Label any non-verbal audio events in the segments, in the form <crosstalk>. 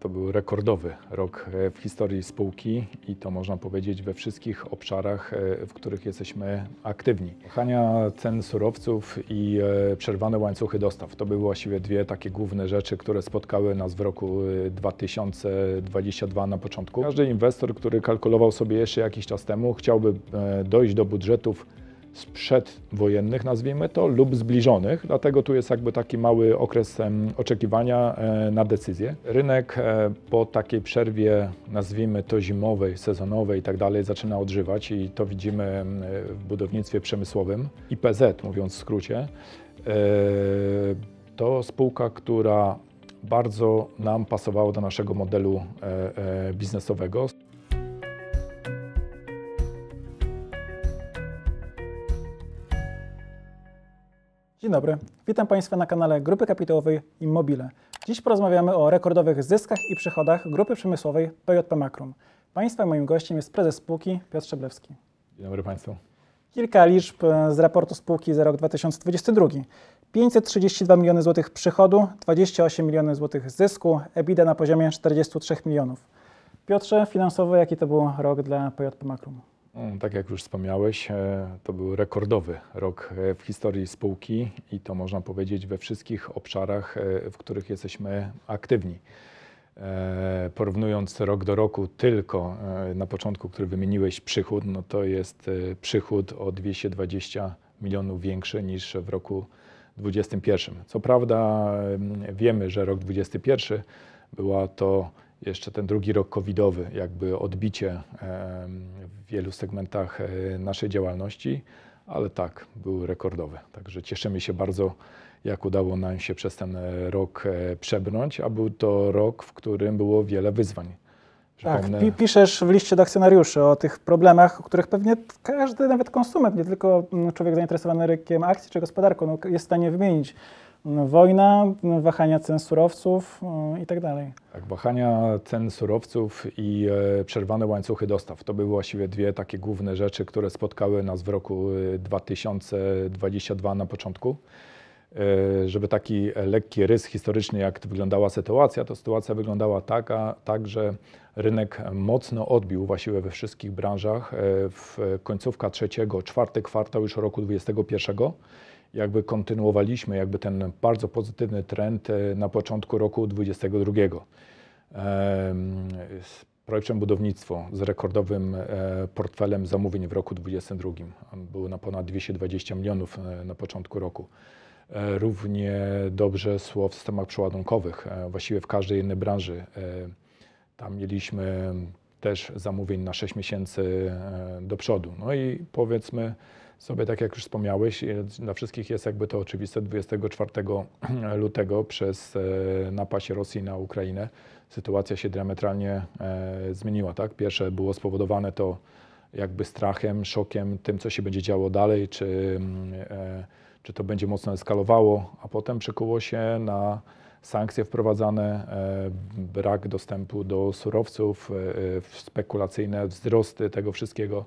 To był rekordowy rok e, w historii spółki i to można powiedzieć we wszystkich obszarach, e, w których jesteśmy aktywni. Wahania cen surowców i e, przerwane łańcuchy dostaw to były właściwie dwie takie główne rzeczy, które spotkały nas w roku e, 2022 na początku. Każdy inwestor, który kalkulował sobie jeszcze jakiś czas temu, chciałby dojść do budżetów sprzedwojennych, nazwijmy to, lub zbliżonych, dlatego tu jest jakby taki mały okres oczekiwania e, na decyzję. Rynek e, po takiej przerwie, nazwijmy to zimowej, sezonowej i tak dalej, zaczyna odżywać i to widzimy w budownictwie przemysłowym. IPZ, mówiąc w skrócie, e, to spółka, która bardzo nam pasowała do naszego modelu biznesowego. Dzień dobry, witam Państwa na kanale Grupy Kapitałowej Immobile. Dziś porozmawiamy o rekordowych zyskach i przychodach Grupy Przemysłowej PJP Makrum. Państwa moim gościem jest prezes spółki Piotr Szczeblewski. Dzień dobry Państwu. Kilka liczb e, z raportu spółki za rok 2022. 532 miliony złotych przychodu, 28 milionów złotych zysku, EBITDA na poziomie 43 milionów. Piotrze, finansowo jaki to był rok dla PJP Makrum? Mm, Tak jak już wspomniałeś, e, to był rekordowy rok e, w historii spółki i to można powiedzieć we wszystkich obszarach, e, w których jesteśmy aktywni. Porównując rok do roku tylko na początku, który wymieniłeś przychód, no to jest przychód o 220 milionów większy niż w roku 2021. Co prawda em, wiemy, że rok 2021 była to jeszcze ten drugi rok covidowy, jakby odbicie w wielu segmentach e, naszej działalności, ale tak, był rekordowy. Także cieszymy się bardzo, jak udało nam się przez ten e, rok e, przebrnąć, a był to rok, w którym było wiele wyzwań. Tak, pi- piszesz w liście do akcjonariuszy o tych problemach, o których pewnie każdy, nawet konsument, nie tylko mm, człowiek zainteresowany rynkiem akcji czy gospodarką, no, jest w stanie wymienić. Wojna, wahania cen surowców mm, i tak dalej. Tak, wahania cen surowców i e, przerwane łańcuchy dostaw. To były właściwie dwie takie główne rzeczy, które spotkały nas w roku e, 2022 na początku. E, żeby taki e, lekki rys historyczny, jak wyglądała sytuacja, to sytuacja wyglądała taka, tak, że rynek mocno odbił właściwie we wszystkich branżach e, w końcówka trzeciego, czwarty kwartał już roku 2021 jakby kontynuowaliśmy jakby ten bardzo pozytywny trend e, na początku roku 2022. Em, Z projektem budownictwo z rekordowym e, portfelem zamówień w roku 2022. On był na ponad 220 milionów e, na początku roku. Równie dobrze szło w systemach przeładunkowych, właściwie w każdej innej branży. Tam mieliśmy też zamówień na 6 miesięcy do przodu. No i powiedzmy sobie, tak jak już wspomniałeś, dla wszystkich jest jakby to oczywiste, 24 <clears throat> lutego przez e, napaść Rosji na Ukrainę sytuacja się diametralnie e, zmieniła. Tak? Pierwsze było spowodowane to jakby strachem, szokiem, tym, co się będzie działo dalej, czy, mm, e, czy to będzie mocno eskalowało, a potem przekuło się na sankcje wprowadzane, brak dostępu do surowców, spekulacyjne wzrosty tego wszystkiego,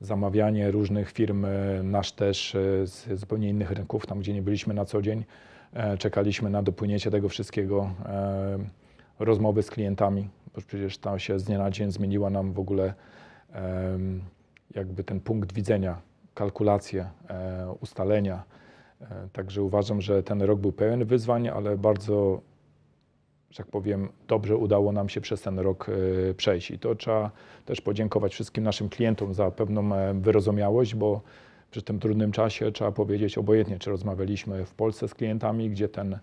zamawianie różnych firm, e, nasz też e, z zupełnie innych rynków, tam gdzie nie byliśmy na co dzień. E, Czekaliśmy na dopłynięcie tego wszystkiego, rozmowy z klientami, bo przecież to się z dnia na dzień zmieniła nam w ogóle jakby ten punkt widzenia, kalkulacje, ustalenia. Także uważam, że ten rok był pełen wyzwań, ale bardzo, że tak powiem, dobrze udało nam się przez ten rok e, przejść. I to trzeba też podziękować wszystkim naszym klientom za pewną e, wyrozumiałość, bo przy tym trudnym czasie trzeba powiedzieć obojętnie, czy rozmawialiśmy w Polsce z klientami, gdzie ten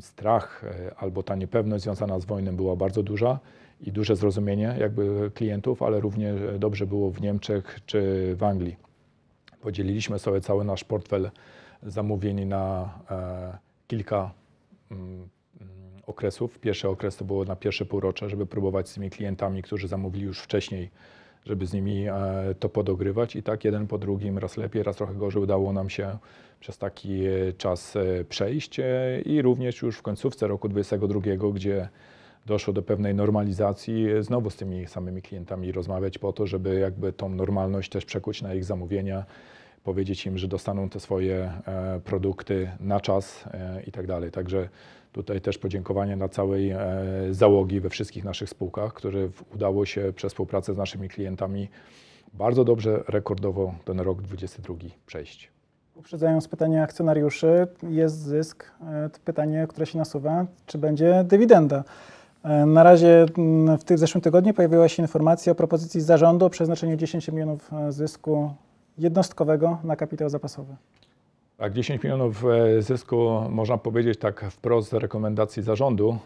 strach e, albo ta niepewność związana z wojną była bardzo duża i duże zrozumienie jakby klientów, ale równie dobrze było w Niemczech czy w Anglii. Podzieliliśmy sobie cały nasz portfel zamówień na kilka mm, okresów. Pierwszy okres to było na pierwsze półrocze, żeby próbować z tymi klientami, którzy zamówili już wcześniej, żeby z nimi e, to podogrywać i tak jeden po drugim, raz lepiej, raz trochę gorzej udało nam się przez taki e, czas e, przejść i również już w końcówce roku 2022, gdzie doszło do pewnej normalizacji, znowu z tymi samymi klientami rozmawiać po to, żeby jakby tą normalność też przekuć na ich zamówienia, powiedzieć im, że dostaną te swoje produkty na czas i tak dalej. Także Tutaj też podziękowanie dla całej załogi we wszystkich naszych spółkach, które udało się przez współpracę z naszymi klientami bardzo dobrze, rekordowo ten rok 2022 przejść. Uprzedzając pytanie akcjonariuszy, jest zysk. Pytanie, które się nasuwa, czy będzie dywidenda? E, na razie mm, w zeszłym tygodniu pojawiła się informacja o propozycji zarządu o przeznaczeniu 10 milionów e, zysku jednostkowego na kapitał zapasowy. Tak, 10 milionów e, zysku, można powiedzieć tak wprost z rekomendacji zarządu,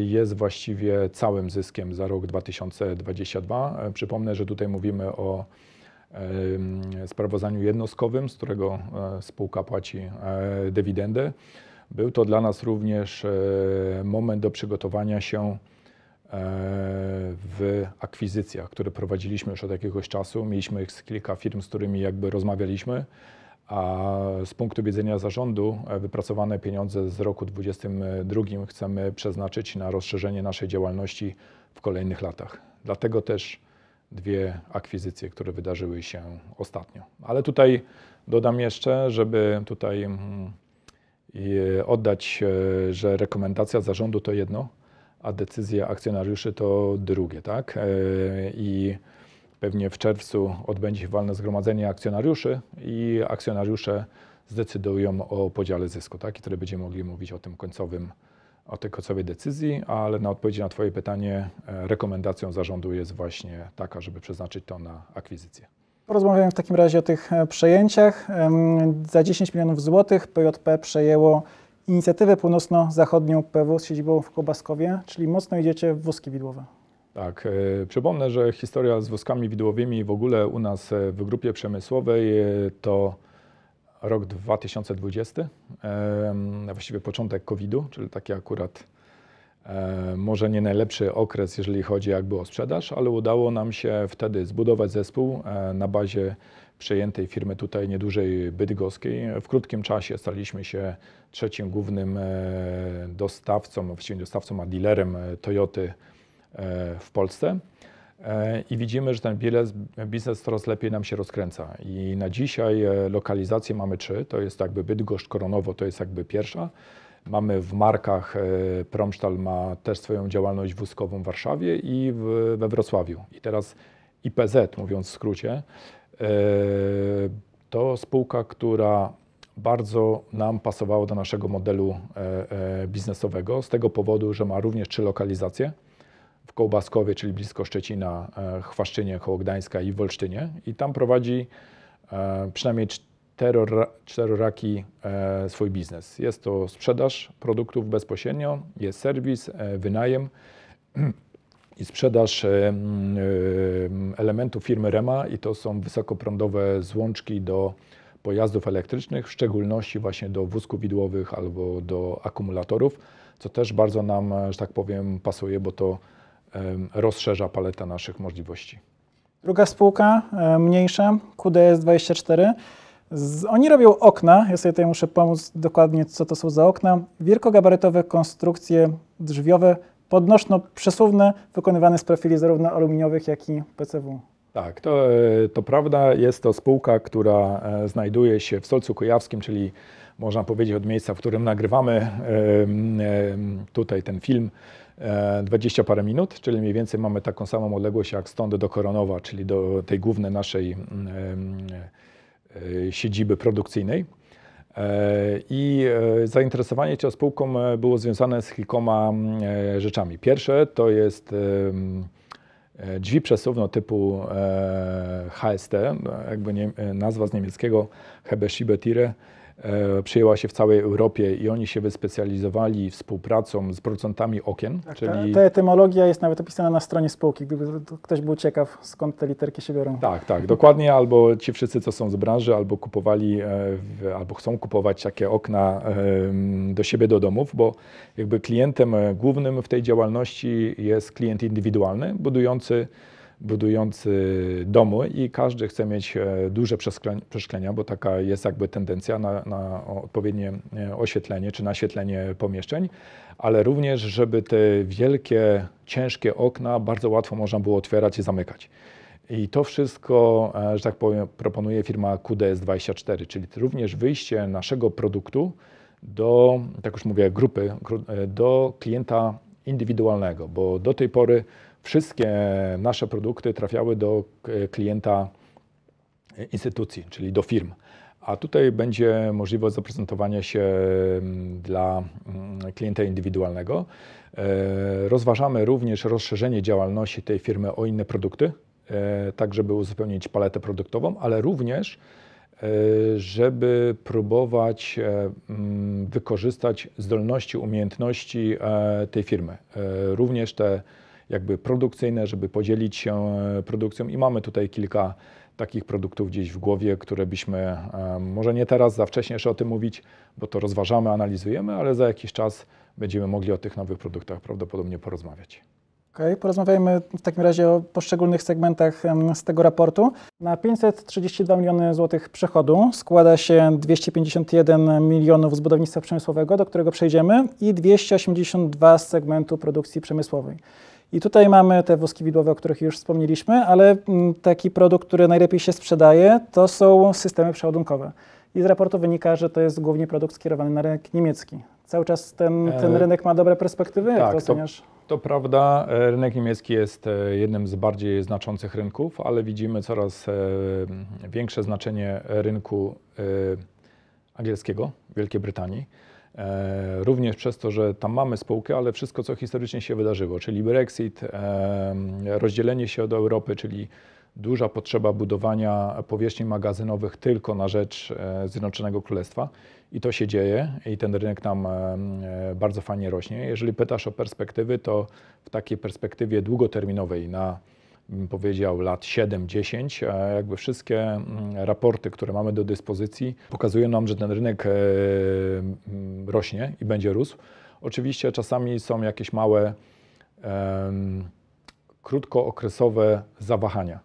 jest właściwie całym zyskiem za rok 2022. Przypomnę, że tutaj mówimy o sprawozdaniu jednostkowym, z którego spółka płaci dywidendę. Był to dla nas również e, moment do przygotowania się e, w akwizycjach, które prowadziliśmy już od jakiegoś czasu. Mieliśmy kilka firm, z którymi jakby rozmawialiśmy, a z punktu widzenia zarządu e, wypracowane pieniądze z roku 2022 chcemy przeznaczyć na rozszerzenie naszej działalności w kolejnych latach. Dlatego też dwie akwizycje, które wydarzyły się ostatnio. Ale tutaj dodam jeszcze, żeby tutaj mm, i oddać, e, że rekomendacja zarządu to jedno, a decyzja akcjonariuszy to drugie, tak? E, I pewnie w czerwcu odbędzie się walne zgromadzenie akcjonariuszy i akcjonariusze zdecydują o podziale zysku, tak? I wtedy będziemy mogli mówić o tym końcowym, o tej końcowej decyzji, ale na odpowiedź na Twoje pytanie e, rekomendacją zarządu jest właśnie taka, żeby przeznaczyć to na akwizycję. Porozmawiamy w takim razie o tych e, przejęciach. Za 10 milionów złotych PJP przejęło inicjatywę północno-zachodnią PW z siedzibą w Kobaskowie, czyli mocno idziecie w wózki widłowe. Tak, e, przypomnę, że historia z wózkami widłowymi w ogóle u nas e, w grupie przemysłowej to rok 2020, właściwie początek COVID-u, czyli taki akurat E, może nie najlepszy okres, jeżeli chodzi jakby o sprzedaż, ale udało nam się wtedy zbudować zespół e, na bazie przejętej firmy tutaj niedużej bydgoskiej. W krótkim czasie staliśmy się trzecim głównym e, dostawcą, właściwie dostawcą, a dealerem Toyoty w Polsce. I widzimy, że ten biznes coraz lepiej nam się rozkręca. I na dzisiaj lokalizacje mamy trzy. To jest jakby Bydgoszcz, Koronowo, to jest jakby pierwsza. Mamy w markach, e, Promstal ma też swoją działalność wózkową w Warszawie i w, we Wrocławiu. I teraz IPZ, mówiąc w skrócie, e, to spółka, która bardzo nam pasowała do naszego modelu e, biznesowego z tego powodu, że ma również trzy lokalizacje Kołbaskowie, czyli blisko Szczecina, Chwaszczynie, koło Gdańska i w Wolsztynie i tam prowadzi przynajmniej czteroraki e, swój biznes. Jest to sprzedaż produktów bezpośrednio, jest serwis, e, wynajem <clears throat> i sprzedaż e, elementów firmy Rema i to są wysokoprądowe złączki do pojazdów elektrycznych, w szczególności właśnie do wózków widłowych albo do akumulatorów, co też bardzo nam, że tak powiem, pasuje, bo to rozszerza paletę naszych możliwości. Druga spółka, mniejsza, QDS24. Z, oni robią okna, ja sobie tutaj muszę pomóc dokładnie, co to są za okna. Wielkogabarytowe konstrukcje drzwiowe, podnośno-przesuwne, wykonywane z profili zarówno aluminiowych, jak i PCW. Tak, to, to prawda. Jest to spółka, która e, znajduje się w Solcu Kujawskim, czyli można powiedzieć od miejsca, w którym nagrywamy tutaj ten film. 20 e, parę minut, czyli mniej więcej mamy taką samą odległość jak stąd do Koronowa, czyli do tej głównej naszej E, siedziby produkcyjnej. E, I e, zainteresowanie tą spółką było związane z kilkoma rzeczami. Pierwsze to jest drzwi przesuwne typu HST, jakby nie, nazwa z niemieckiego Hebeschiebetire, E, przyjęła się w całej Europie i oni się wyspecjalizowali współpracą z producentami okien. Tak, czyli... ta, ta etymologia jest nawet opisana na stronie spółki, gdyby ktoś był ciekaw, skąd te literki się biorą. Tak, tak, dokładnie. Albo ci wszyscy, co są z branży, albo kupowali, e, albo chcą kupować takie okna do siebie do domów, bo jakby klientem e, głównym w tej działalności jest klient indywidualny, budujący budujący domy i każdy chce mieć e, duże przeszklenia, bo taka jest jakby tendencja na, na odpowiednie e, oświetlenie czy naświetlenie pomieszczeń, ale również, żeby te wielkie, ciężkie okna bardzo łatwo można było otwierać i zamykać. I to wszystko, e, że tak powiem, proponuje firma QDS24, czyli również wyjście naszego produktu do, tak już mówię, grupy, do klienta indywidualnego, bo do tej pory wszystkie nasze produkty trafiały do klienta instytucji, czyli do firm. A tutaj będzie możliwość zaprezentowania się mm, dla mm, klienta indywidualnego. E, rozważamy również rozszerzenie działalności tej firmy o inne produkty, e, tak żeby uzupełnić paletę produktową, ale również e, żeby próbować mm, wykorzystać zdolności, umiejętności tej firmy. Również te jakby produkcyjne, żeby podzielić się produkcją i mamy tutaj kilka takich produktów gdzieś w głowie, które byśmy, może nie teraz, za wcześnie jeszcze o tym mówić, bo to rozważamy, analizujemy, ale za jakiś czas będziemy mogli o tych nowych produktach prawdopodobnie porozmawiać. Okay, porozmawiajmy w takim razie o poszczególnych segmentach z tego raportu. Na 532 miliony złotych przychodu składa się 251 milionów z budownictwa przemysłowego, do którego przejdziemy, i 282 z segmentu produkcji przemysłowej. I tutaj mamy te wózki widłowe, o których już wspomnieliśmy, ale mm, taki produkt, który najlepiej się sprzedaje, to są systemy przeładunkowe. I z raportu wynika, że to jest głównie produkt skierowany na rynek niemiecki. Cały czas ten, ten e, rynek ma dobre perspektywy? Jak tak, to oceniasz? To, to prawda, e, rynek niemiecki jest e, jednym z bardziej znaczących rynków, ale widzimy coraz większe znaczenie rynku angielskiego Wielkiej Brytanii. E, również przez to, że tam mamy spółkę, ale wszystko, co historycznie się wydarzyło, czyli Brexit, e, rozdzielenie się od Europy, czyli duża potrzeba budowania powierzchni magazynowych tylko na rzecz e, Zjednoczonego Królestwa. I to się dzieje i ten rynek tam bardzo fajnie rośnie. Jeżeli pytasz o perspektywy, to w takiej perspektywie długoterminowej na bym powiedział, lat 7-10, jakby wszystkie mm, raporty, które mamy do dyspozycji, pokazują nam, że ten rynek e, mm, rośnie i będzie rósł. Oczywiście czasami są jakieś małe, krótkookresowe zawahania.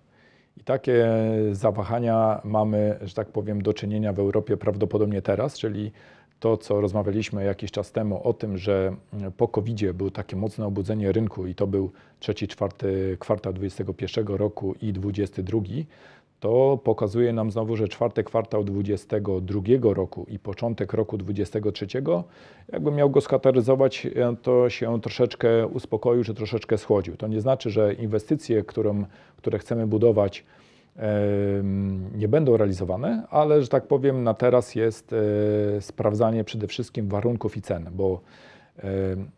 I takie zawahania mamy, że tak powiem, do czynienia w Europie prawdopodobnie teraz, czyli to, co rozmawialiśmy jakiś czas temu o tym, że po covid było takie mocne obudzenie rynku i to był trzeci, czwarty kwartał 2021 roku i 2022, to pokazuje nam znowu, że czwarty kwartał 2022 roku i początek roku 2023, jakby miał go skateryzować, to się troszeczkę uspokoił, że troszeczkę schłodził. To nie znaczy, że inwestycje, którą, które chcemy budować, nie będą realizowane, ale że tak powiem, na teraz jest e, sprawdzanie przede wszystkim warunków i cen, bo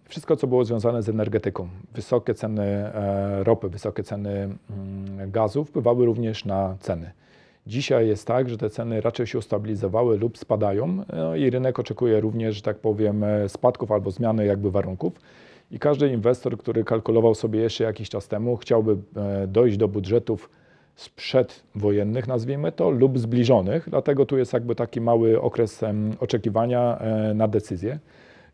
wszystko, co było związane z energetyką, wysokie ceny e, ropy, wysokie ceny mm, gazu wpływały również na ceny. Dzisiaj jest tak, że te ceny raczej się ustabilizowały lub spadają no i rynek oczekuje również, że tak powiem, e, spadków albo zmiany jakby warunków. I każdy inwestor, który kalkulował sobie jeszcze jakiś czas temu, chciałby dojść do budżetów sprzedwojennych, nazwijmy to, lub zbliżonych, dlatego tu jest jakby taki mały okres oczekiwania e, na decyzję.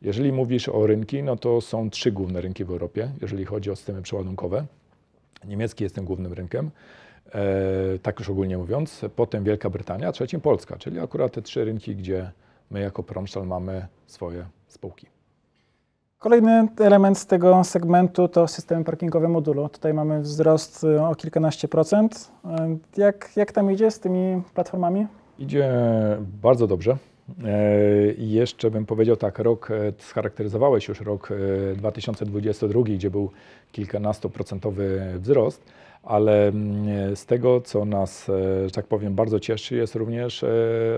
Jeżeli mówisz o rynki, no to są trzy główne rynki w Europie, jeżeli chodzi o systemy przeładunkowe. Niemiecki jest tym głównym rynkiem, e, tak już ogólnie mówiąc, potem Wielka Brytania, a trzecim Polska, czyli akurat te trzy rynki, gdzie my jako Promsztal mamy swoje spółki. Kolejny element z tego segmentu to systemy parkingowe modulu. Tutaj mamy wzrost y, o kilkanaście procent. Y, jak, jak tam idzie z tymi platformami? Idzie bardzo dobrze. E, I jeszcze bym powiedział tak, rok, e, scharakteryzowałeś już rok 2022, e, gdzie był kilkunastoprocentowy wzrost, ale mm, z tego, co nas, że tak powiem, bardzo cieszy, jest również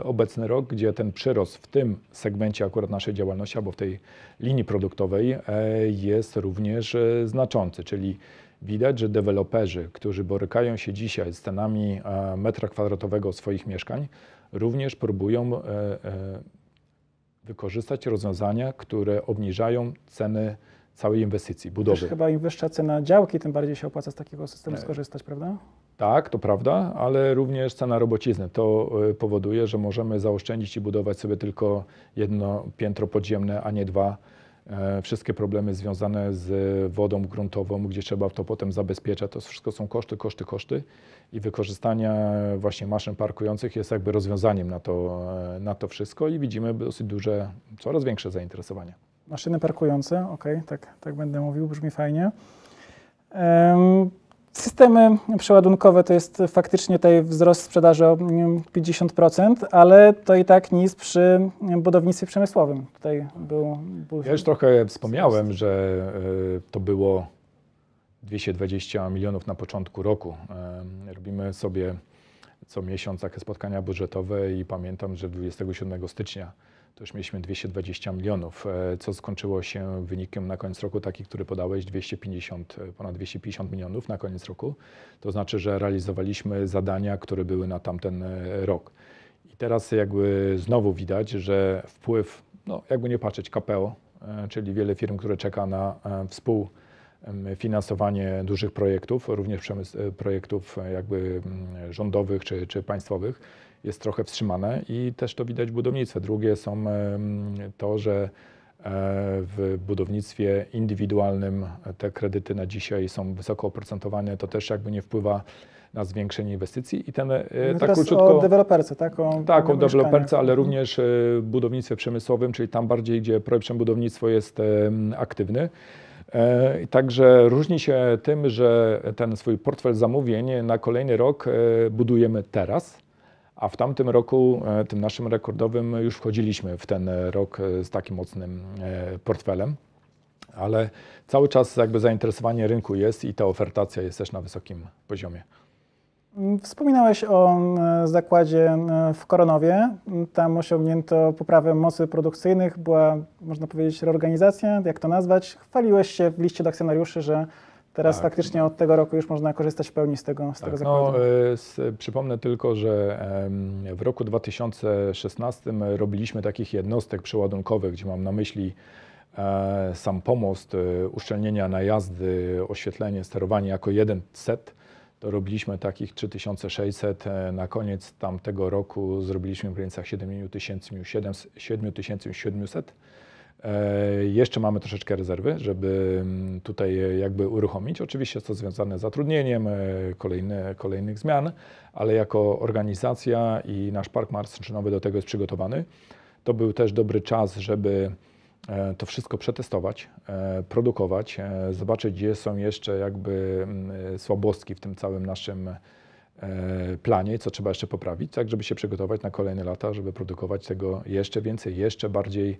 obecny rok, gdzie ten przyrost w tym segmencie akurat naszej działalności, albo w tej linii produktowej jest również znaczący, czyli widać, że deweloperzy, którzy borykają się dzisiaj z cenami metra kwadratowego swoich mieszkań, również próbują e, e, wykorzystać rozwiązania, które obniżają ceny całej inwestycji, budowy. Też chyba im wyższa cena działki, tym bardziej się opłaca z takiego systemu e, skorzystać, prawda? Tak, to prawda, ale również cena robocizny. To powoduje, że możemy zaoszczędzić i budować sobie tylko jedno piętro podziemne, a nie dwa E, wszystkie problemy związane z wodą gruntową, gdzie trzeba to potem zabezpieczać, to wszystko są koszty, koszty, koszty i wykorzystanie właśnie maszyn parkujących jest jakby rozwiązaniem na to, e, na to wszystko i widzimy dosyć duże, coraz większe zainteresowanie. Maszyny parkujące, ok, tak, tak będę mówił, brzmi fajnie. Systemy przeładunkowe to jest faktycznie tutaj wzrost sprzedaży o mm, 50%, ale to i tak nic przy budownictwie przemysłowym. Tutaj był, był Ja już trochę wspomniałem, że e, to było 220 milionów na początku roku. Robimy sobie co miesiąc takie spotkania budżetowe i pamiętam, że 27 stycznia to już mieliśmy 220 milionów, e, co skończyło się wynikiem na koniec roku taki, który podałeś, 250, e, ponad 250 milionów na koniec roku. To znaczy, że realizowaliśmy zadania, które były na tamten e, rok. I teraz jakby znowu widać, że wpływ, no jakby nie patrzeć, KPO, czyli wiele firm, które czeka na e, współfinansowanie dużych projektów, również przemysł, projektów jakby rządowych czy, czy państwowych, jest trochę wstrzymane i też to widać w budownictwie. Drugie są to, że e, w budownictwie indywidualnym te kredyty na dzisiaj są wysoko oprocentowane, to też jakby nie wpływa na zwiększenie inwestycji i ten e, Mówimy tak króciutko... o deweloperce, tak? O, Tak, o deweloperce, ale również e, w budownictwie przemysłowym, czyli tam bardziej, gdzie projekt budownictwo jest aktywny. Także różni się tym, że ten swój portfel zamówień na kolejny rok budujemy teraz, a w tamtym roku, e, tym naszym rekordowym, już wchodziliśmy w ten rok e, z takim mocnym e, portfelem. Ale cały czas jakby zainteresowanie rynku jest i ta ofertacja jest też na wysokim poziomie. Wspominałeś o zakładzie w Koronowie. Tam osiągnięto poprawę mocy produkcyjnych, była, można powiedzieć, reorganizacja, jak to nazwać. Chwaliłeś się w liście do akcjonariuszy, że teraz Tak. faktycznie od tego roku już można korzystać w pełni z tego, z tego Tak, zakładu. no, e, s- przypomnę tylko, że w roku 2016 robiliśmy takich jednostek przeładunkowych, gdzie mam na myśli e, sam pomost, e, uszczelnienia najazdy, oświetlenie, sterowanie jako jeden set. To robiliśmy takich 3600. e, Na koniec tamtego roku zrobiliśmy w granicach 7700. E, Jeszcze mamy troszeczkę rezerwy, żeby mm, tutaj e, jakby uruchomić. Oczywiście to związane z zatrudnieniem, e, kolejne, kolejnych zmian, ale jako organizacja i nasz park maszynowy do tego jest przygotowany. To był też dobry czas, żeby to wszystko przetestować, produkować, zobaczyć, gdzie są jeszcze jakby mm, słabostki w tym całym naszym planie, co trzeba jeszcze poprawić, tak żeby się przygotować na kolejne lata, żeby produkować tego jeszcze więcej, jeszcze bardziej,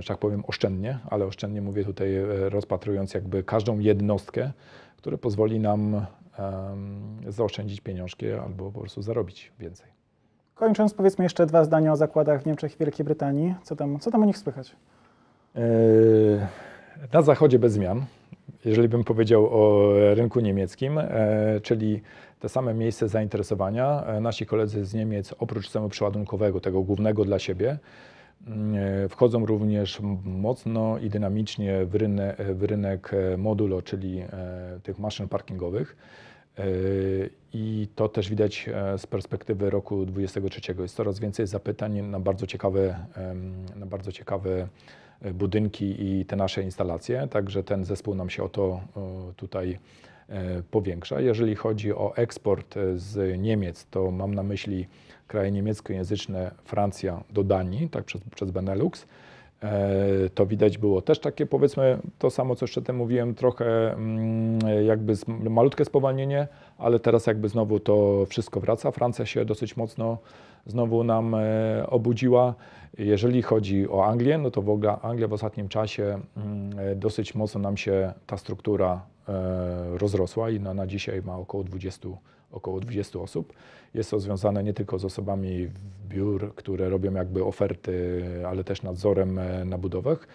że tak powiem, oszczędnie, ale oszczędnie mówię tutaj e, rozpatrując jakby każdą jednostkę, która pozwoli nam zaoszczędzić pieniążki albo po prostu zarobić więcej. Kończąc, powiedzmy jeszcze dwa zdania o zakładach w Niemczech i Wielkiej Brytanii. Co tam, co tam o nich słychać? E, Na zachodzie bez zmian, jeżeli bym powiedział o rynku niemieckim, e, czyli te same miejsce zainteresowania. E, Nasi koledzy z Niemiec, oprócz systemu przeładunkowego, tego głównego dla siebie, e, wchodzą również mocno i dynamicznie w rynek, w rynek e, modulo, czyli e, tych maszyn parkingowych. E, I to też widać e, z perspektywy roku 2023. Jest coraz więcej zapytań na bardzo ciekawe, na bardzo ciekawe e, budynki i te nasze instalacje, także ten zespół nam się o to e, tutaj e, powiększa. Jeżeli chodzi o eksport e, z Niemiec, to mam na myśli kraje niemieckojęzyczne, Francja do Danii, tak przez, przez Benelux. E, To widać było też takie, powiedzmy, to samo, co jeszcze mówiłem, trochę mm, jakby malutkie spowolnienie, ale teraz jakby znowu to wszystko wraca. Francja się dosyć mocno znowu nam e, obudziła. Jeżeli chodzi o Anglię, no to w ogóle Anglia w ostatnim czasie mm, e, dosyć mocno nam się ta struktura e, rozrosła i na, na dzisiaj ma około 20, około 20 osób. Jest to związane nie tylko z osobami w biur, które robią jakby oferty, ale też nadzorem na budowach.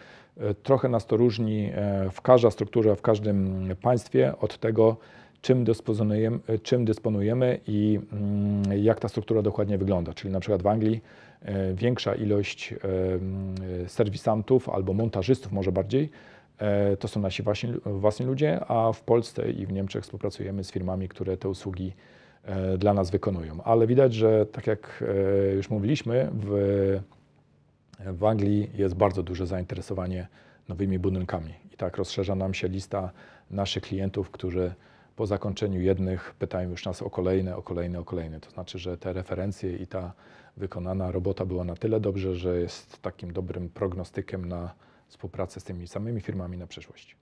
Trochę nas to różni w każda strukturze, w każdym państwie od tego, czym dysponujemy, czym dysponujemy i mm, jak ta struktura dokładnie wygląda. Czyli na przykład w Anglii e, większa ilość e, mm, serwisantów albo montażystów może bardziej e, to są nasi własni, własni ludzie, a w Polsce i w Niemczech współpracujemy z firmami, które te usługi dla nas wykonują. Ale widać, że tak jak już mówiliśmy, w, w Anglii jest bardzo duże zainteresowanie nowymi budynkami. I tak rozszerza nam się lista naszych klientów, którzy po zakończeniu jednych pytają już nas o kolejne, o kolejne, o kolejne. To znaczy, że te referencje i ta wykonana robota była na tyle dobrze, że jest takim dobrym prognostykiem na współpracę z tymi samymi firmami na przyszłość.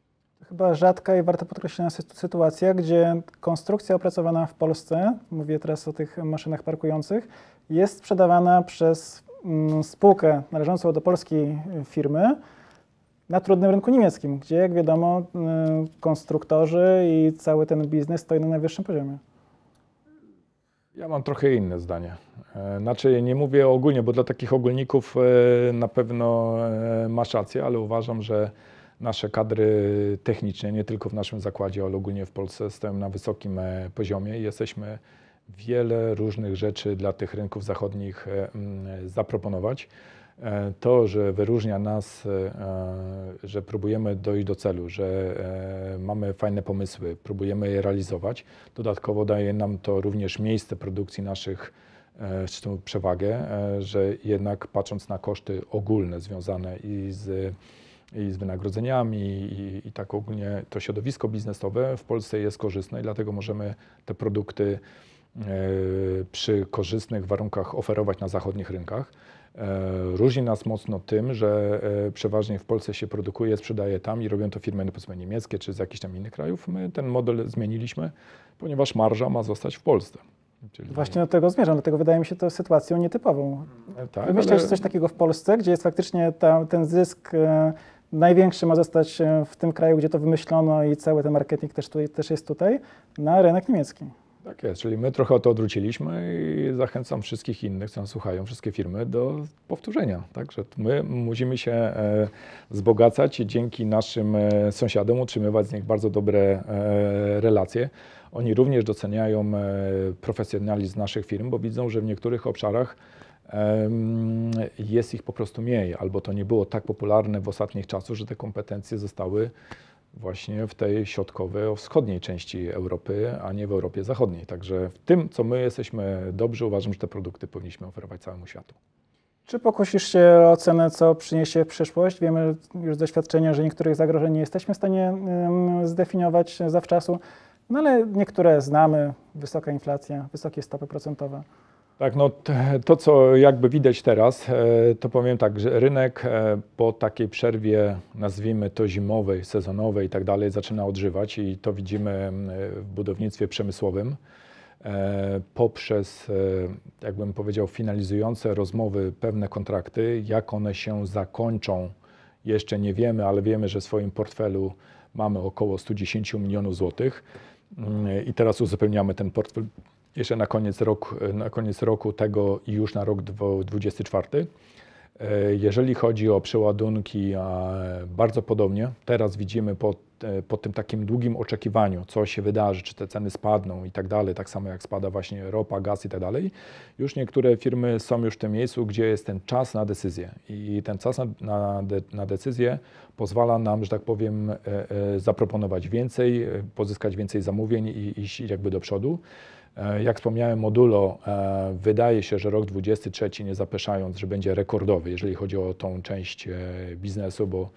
Chyba rzadka i warto podkreślenia sytuacja, gdzie konstrukcja opracowana w Polsce, mówię teraz o tych maszynach parkujących, jest sprzedawana przez mm, spółkę należącą do polskiej firmy na trudnym rynku niemieckim, gdzie jak wiadomo mm, konstruktorzy i cały ten biznes stoi na najwyższym poziomie. Ja mam trochę inne zdanie. E, znaczy, nie mówię ogólnie, bo dla takich ogólników e, na pewno e, masz rację, ale uważam, że nasze kadry techniczne, nie tylko w naszym zakładzie, ale ogólnie w Polsce, stoją na wysokim poziomie i jesteśmy wiele różnych rzeczy dla tych rynków zachodnich zaproponować. To, że wyróżnia nas, że próbujemy dojść do celu, że mamy fajne pomysły, próbujemy je realizować. Dodatkowo daje nam to również miejsce produkcji naszych z tą przewagę, że jednak patrząc na koszty ogólne związane i z, i z wynagrodzeniami i, i tak ogólnie to środowisko biznesowe w Polsce jest korzystne i dlatego możemy te produkty przy korzystnych warunkach oferować na zachodnich rynkach. E, różni nas mocno tym, że e, przeważnie w Polsce się produkuje, sprzedaje tam i robią to firmy powiedzmy niemieckie czy z jakichś tam innych krajów. My ten model zmieniliśmy, ponieważ marża ma zostać w Polsce. Czyli... Właśnie do tego zmierzam, dlatego wydaje mi się to sytuacją nietypową. E, tak, Wymyślasz ale... coś takiego w Polsce, gdzie jest faktycznie ta, ten zysk e, największy ma zostać w tym kraju, gdzie to wymyślono i cały ten marketing też, tutaj, też jest tutaj, na rynek niemiecki. Tak jest, czyli my trochę to odwróciliśmy i zachęcam wszystkich innych, co nas słuchają, wszystkie firmy do powtórzenia. Także my musimy się e, wzbogacać i dzięki naszym e, sąsiadom utrzymywać z nich bardzo dobre e, relacje. Oni również doceniają profesjonalizm naszych firm, bo widzą, że w niektórych obszarach jest ich po prostu mniej, albo to nie było tak popularne w ostatnich czasach, że te kompetencje zostały właśnie w tej środkowej, wschodniej części Europy, a nie w Europie Zachodniej. Także w tym, co my jesteśmy dobrzy, uważam, że te produkty powinniśmy oferować całemu światu. Czy pokusisz się o ocenę, co przyniesie przyszłość? Wiemy już z doświadczenia, że niektórych zagrożeń nie jesteśmy w stanie zdefiniować zawczasu, no ale niektóre znamy. Wysoka inflacja, wysokie stopy procentowe. Tak, no to co jakby widać teraz, e, to powiem tak, że rynek e, po takiej przerwie, nazwijmy to zimowej, sezonowej i tak dalej, zaczyna odżywać i to widzimy w budownictwie przemysłowym. E, poprzez, jakbym powiedział, finalizujące rozmowy pewne kontrakty, jak one się zakończą, jeszcze nie wiemy, ale wiemy, że w swoim portfelu mamy około 110 milionów złotych. Mm, i teraz uzupełniamy ten portfel jeszcze na koniec, rok, na koniec roku tego i już na rok 2024. E, jeżeli chodzi o przeładunki, bardzo podobnie. Teraz widzimy po, e, po tym takim długim oczekiwaniu, co się wydarzy, czy te ceny spadną i tak dalej, tak samo jak spada właśnie ropa, gaz i tak dalej. Już niektóre firmy są już w tym miejscu, gdzie jest ten czas na decyzję. I ten czas na, na, na decyzję pozwala nam, że tak powiem, e, zaproponować więcej, pozyskać więcej zamówień i iść jakby do przodu. E, jak wspomniałem, modulo, e, wydaje się, że rok 2023, nie zapeszając, że będzie rekordowy, jeżeli chodzi o tą część e, biznesu, bo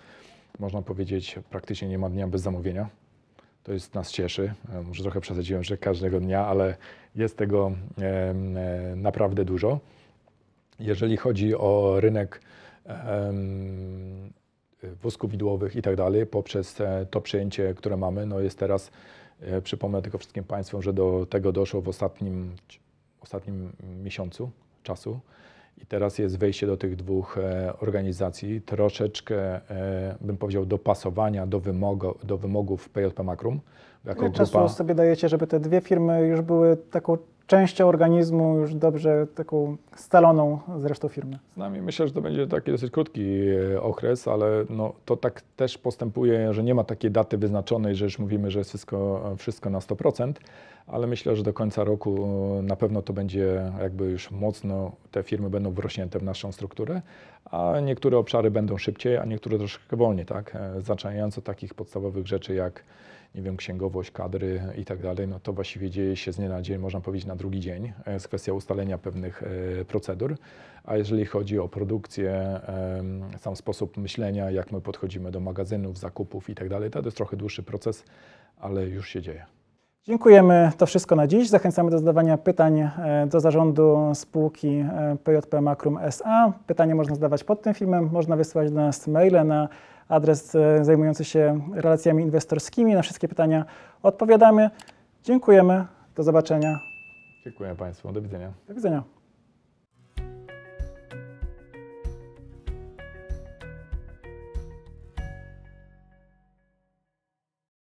można powiedzieć, praktycznie nie ma dnia bez zamówienia. To jest nas cieszy. Może trochę przesadziłem, że każdego dnia, ale jest tego naprawdę dużo. Jeżeli chodzi o rynek wózków widłowych i tak dalej, poprzez to przejęcie, które mamy, no jest teraz przypomnę tylko wszystkim Państwu, że do tego doszło w ostatnim, ostatnim miesiącu czasu. I teraz jest wejście do tych dwóch e, organizacji, troszeczkę, e, bym powiedział, dopasowania do, wymogu, do wymogów PJP Makrum. Jako Ile grupa... czasu sobie dajecie, żeby te dwie firmy już były taką częścią organizmu już dobrze taką scaloną z resztą firmy. Z nami myślę, że to będzie taki dosyć krótki e, okres, ale no, to tak też postępuje, że nie ma takiej daty wyznaczonej, że już mówimy, że jest wszystko, wszystko na 100%, ale myślę, że do końca roku e, na pewno to będzie jakby już mocno, te firmy będą wrośnięte w naszą strukturę, a niektóre obszary będą szybciej, a niektóre troszkę wolniej, tak? E, zaczynając od takich podstawowych rzeczy jak nie wiem, księgowość, kadry i tak dalej, no to właściwie dzieje się z dnia na dzień, można powiedzieć na drugi dzień. Jest kwestia ustalenia pewnych e, procedur. A jeżeli chodzi o produkcję, sam sposób myślenia, jak my podchodzimy do magazynów, zakupów i tak to jest trochę dłuższy proces, ale już się dzieje. Dziękujemy. To wszystko na dziś. Zachęcamy do zadawania pytań e, do zarządu spółki e, PJP Makrum SA. Pytanie można zadawać pod tym filmem, można wysyłać do nas maile na adres e, zajmujący się relacjami inwestorskimi. Na wszystkie pytania odpowiadamy. Dziękujemy. Do zobaczenia. Dziękuję Państwu. Do widzenia. Do widzenia.